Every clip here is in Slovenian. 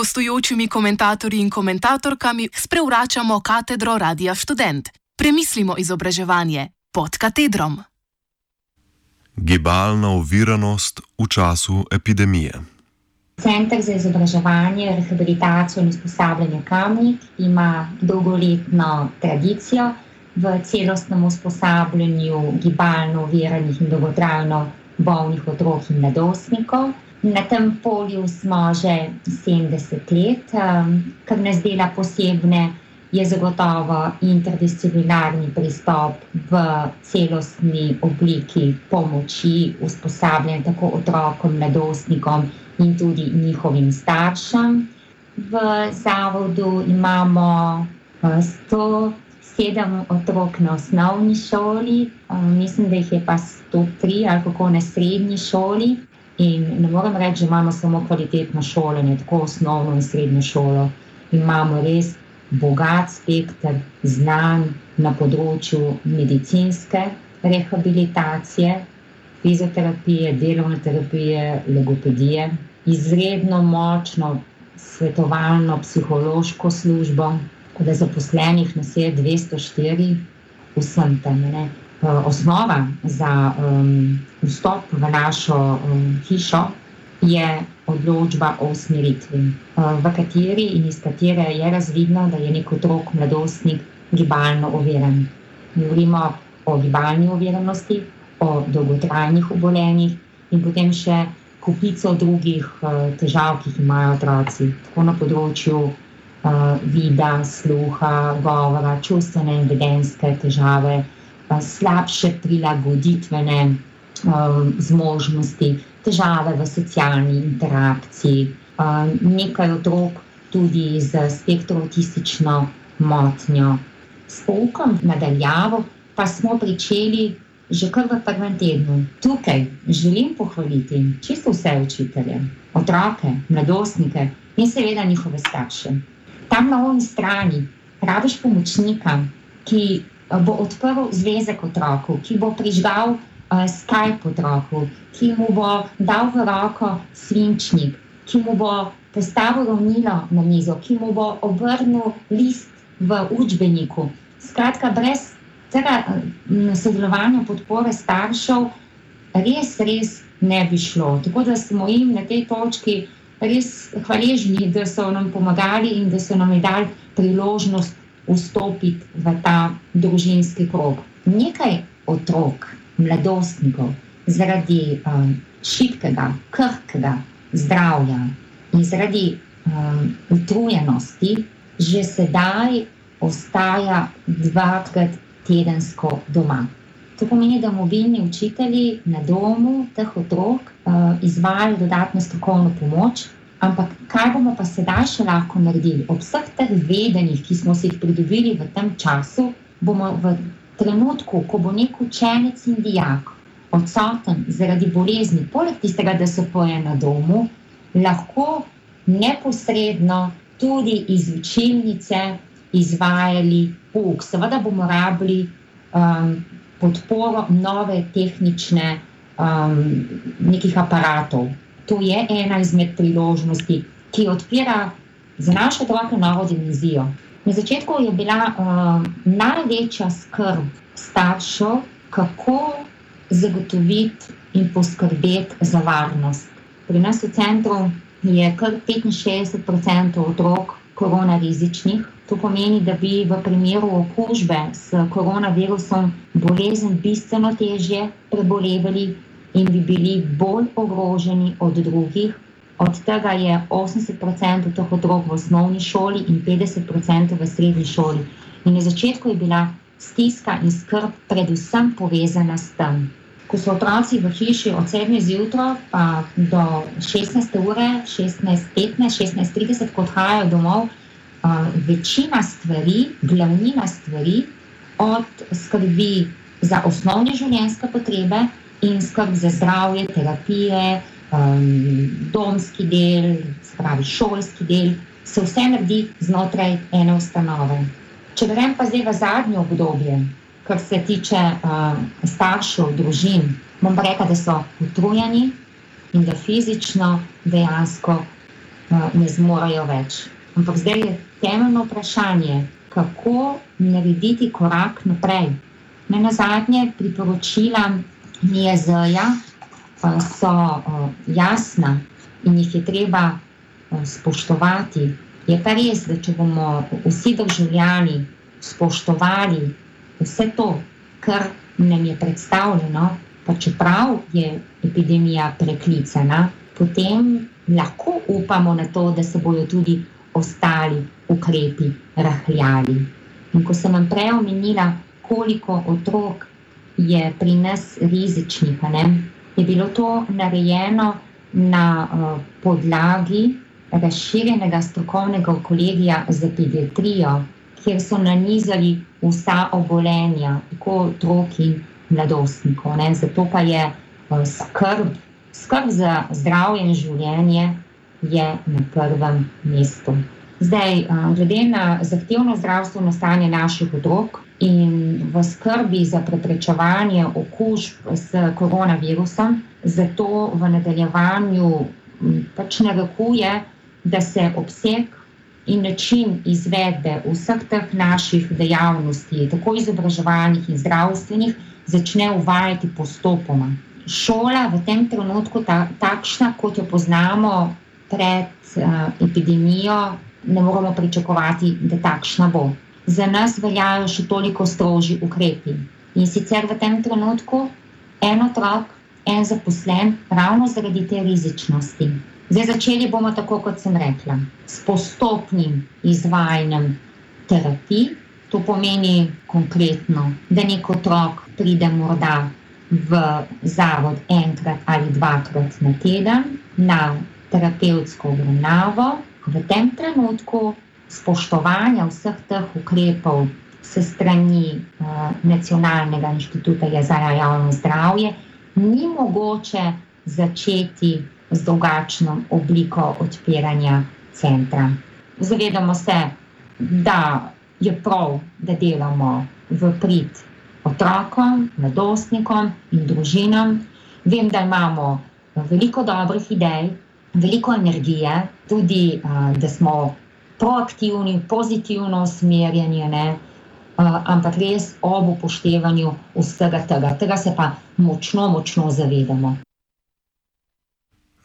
gostujočimi komentatorji in komentatorkami sprevračamo katedro Radia Student. Premislimo izobraževanje pod katedrom. Gibalna oviranost v času epidemije. Center za izobraževanje, rehabilitacijo in usposabljanje Kamnik ima dolgoletno tradicijo v celostnem usposabljanju gibalno oviranih in dolgotrajno bolnih otrok in mladostnikov. Na tem polju smo že 70 let, um, kar nas dela posebne, je zagotovo interdisciplinarni pristop v celostni obliki pomoči, usposabljanja tako otrokom, mladostnikom in tudi njihovim staršem. V zavodu imamo 107 otrok na osnovni šoli, um, mislim, da jih je pa 103 ali kako na srednji šoli. In ne morem reči, da imamo samo kvalitetno šolanje, tako osnovno in srednjo šolo. Imamo res bogat spektr znanj na področju medicinske rehabilitacije, fizioterapije, delovne terapije, logopedije, izredno močno svetovalno psihološko službo, da zaposlenih nas je 204, vsem tam. Ne? Eh, osnova za um, vstop v našo um, hišo je odločba o usmeritvi, uh, v kateri in iz katere je razvidno, da je nek otrok, mladostnik, gibalno overen. Govorimo o gibalni oviranosti, o dolgotrajnih obolenjih in potem še kupico drugih uh, težav, ki jih imajo otroci, tako na področju uh, vida, sluha, govora, čustvene in vedenske težave slabše prilagoditvene um, zmožnosti, težave v socialni interakciji, um, nekaj otrok tudi z spektroautistično motnjo. S poukom nadaljavo pa smo pričeli že kar v prvem tednu. Tukaj želim pohvaliti čisto vse učitelje, otroke, mladostnike in seveda njihove starše. Tam na oni strani praviš pomočnika, ki bo odprl zvezek otroku, ki bo prižgal uh, Skype otroku, ki mu bo dal v roko svinčnik, ki mu bo postavil ravnilo na mizo, ki mu bo obrnil list v učbeniku. Skratka, brez tega sodelovanja, podpore staršev, res, res ne bi šlo. Tako da smo jim na tej točki res hvaležni, da so nam pomagali in da so nam dali priložnost vstopiti v ta družinski krog. Nekaj otrok, mladostnikov, zaradi um, šibkega, krhkega zdravja in zaradi um, utrujenosti, že sedaj ostaja dvakrat tedensko doma. To pomeni, da mobilni učitelji na domu teh otrok uh, izvajo dodatno strokovno pomoč, Ampak kaj bomo pa sedaj še lahko naredili? Ob vseh teh vedenjih, ki smo si jih pridobili v tem času, bomo v trenutku, ko bo nek učenec in dijak odsoten zaradi bolezni, poleg tistega, da so poje na domu, lahko neposredno tudi iz učilnice izvajali pouk. Seveda bomo rabili um, podporo nove tehnične um, nekih aparatov to je ena izmed priložnosti, ki odpira za naše otroke novo dimenzijo. Na začetku je bila uh, največja skrb staršev, kako zagotoviti in poskrbeti za varnost. Pri nas v centru je kar 65% otrok korona rizičnih. To pomeni, da bi v primeru okužbe s koronavirusom bolezen bistveno težje prebolevali in bi bili bolj ogroženi od drugih. Od tega je 80% teh otrok v osnovni šoli in 50% v srednji šoli. In na začetku je bila stiska in skrb predvsem povezana s tem. Ko so otroci v hiši od 7. zjutraj pa do 16. ure, 16.15, 16.30, ko odhajajo domov, uh, večina stvari, glavnina stvari, od skrbi za osnovne življenjske potrebe, in skrb za zdravje, terapije, um, domski del, spravi šolski del, se vse naredi znotraj ene ustanove. Če grem pa zdaj v zadnje obdobje, kar se tiče uh, staršev, družin, bom rekla, da so utrujeni in da fizično dejansko ne zmorejo več. Ampak zdaj je temeljno vprašanje, kako narediti korak naprej. Na zadnje priporočila NIEZ-ja so jasna in jih je treba spoštovati. Je pa res, da če bomo vsi državljani spoštovali vse to, kar nam je predstavljeno, pa čeprav je epidemija preklicana, potem lahko upamo na to, da se bodo tudi ostali ukrepi rahljali. In ko sem vam prej omenila, koliko otrok je pri nas rizičnih. Je bilo to narejeno na uh, podlagi razširjenega strokovnega kolegija za pediatrijo, kjer so nanizali vsa obolenja, tako otrok in mladostnikov. Ne? Zato pa je uh, skrb, skrb za zdravje in življenje na prvem mestu. Zdaj, glede na zahtevno zdravstveno stanje naših otrok in v skrbi za preprečevanje okužb s koronavirusom, zato v nadaljevanju pač narekuje, da se obseg in način izvedbe vseh teh naših dejavnosti, tako izobraževalnih in zdravstvenih, začne uvajati postopoma. Šola v tem trenutku, ta, takšna kot jo poznamo pred uh, epidemijo, ne moremo pričakovati, da takšna bo. Za nas veljajo še toliko strožji ukrepi. In sicer v tem trenutku en otrok, en zaposlen, ravno zaradi te rizičnosti. Zdaj začeli bomo tako, kot sem rekla, s postopnim izvajanjem terapij. To pomeni konkretno, da nek otrok pride morda v zavod enkrat ali dvakrat na teden na terapevtsko obravnavo, v tem trenutku spoštovanja vseh teh ukrepov se strani uh, Nacionalnega inštituta za javno zdravje ni mogoče začeti z drugačno obliko odpiranja centra. Zavedamo se, da je prav, da delamo v prid otrokom, mladostnikom in družinam. Vem, da imamo veliko dobrih idej, veliko energije, tudi da smo proaktivni, pozitivno usmerjeni, ne? ampak res ob upoštevanju vsega tega. Tega se pa močno, močno zavedamo.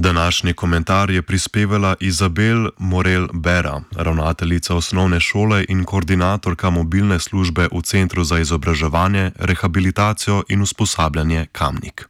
Današnji komentar je prispevala Izabel Morel Bera, ravnateljica osnovne šole in koordinatorka mobilne službe v Centru za izobraževanje, rehabilitacijo in usposabljanje Kamnik.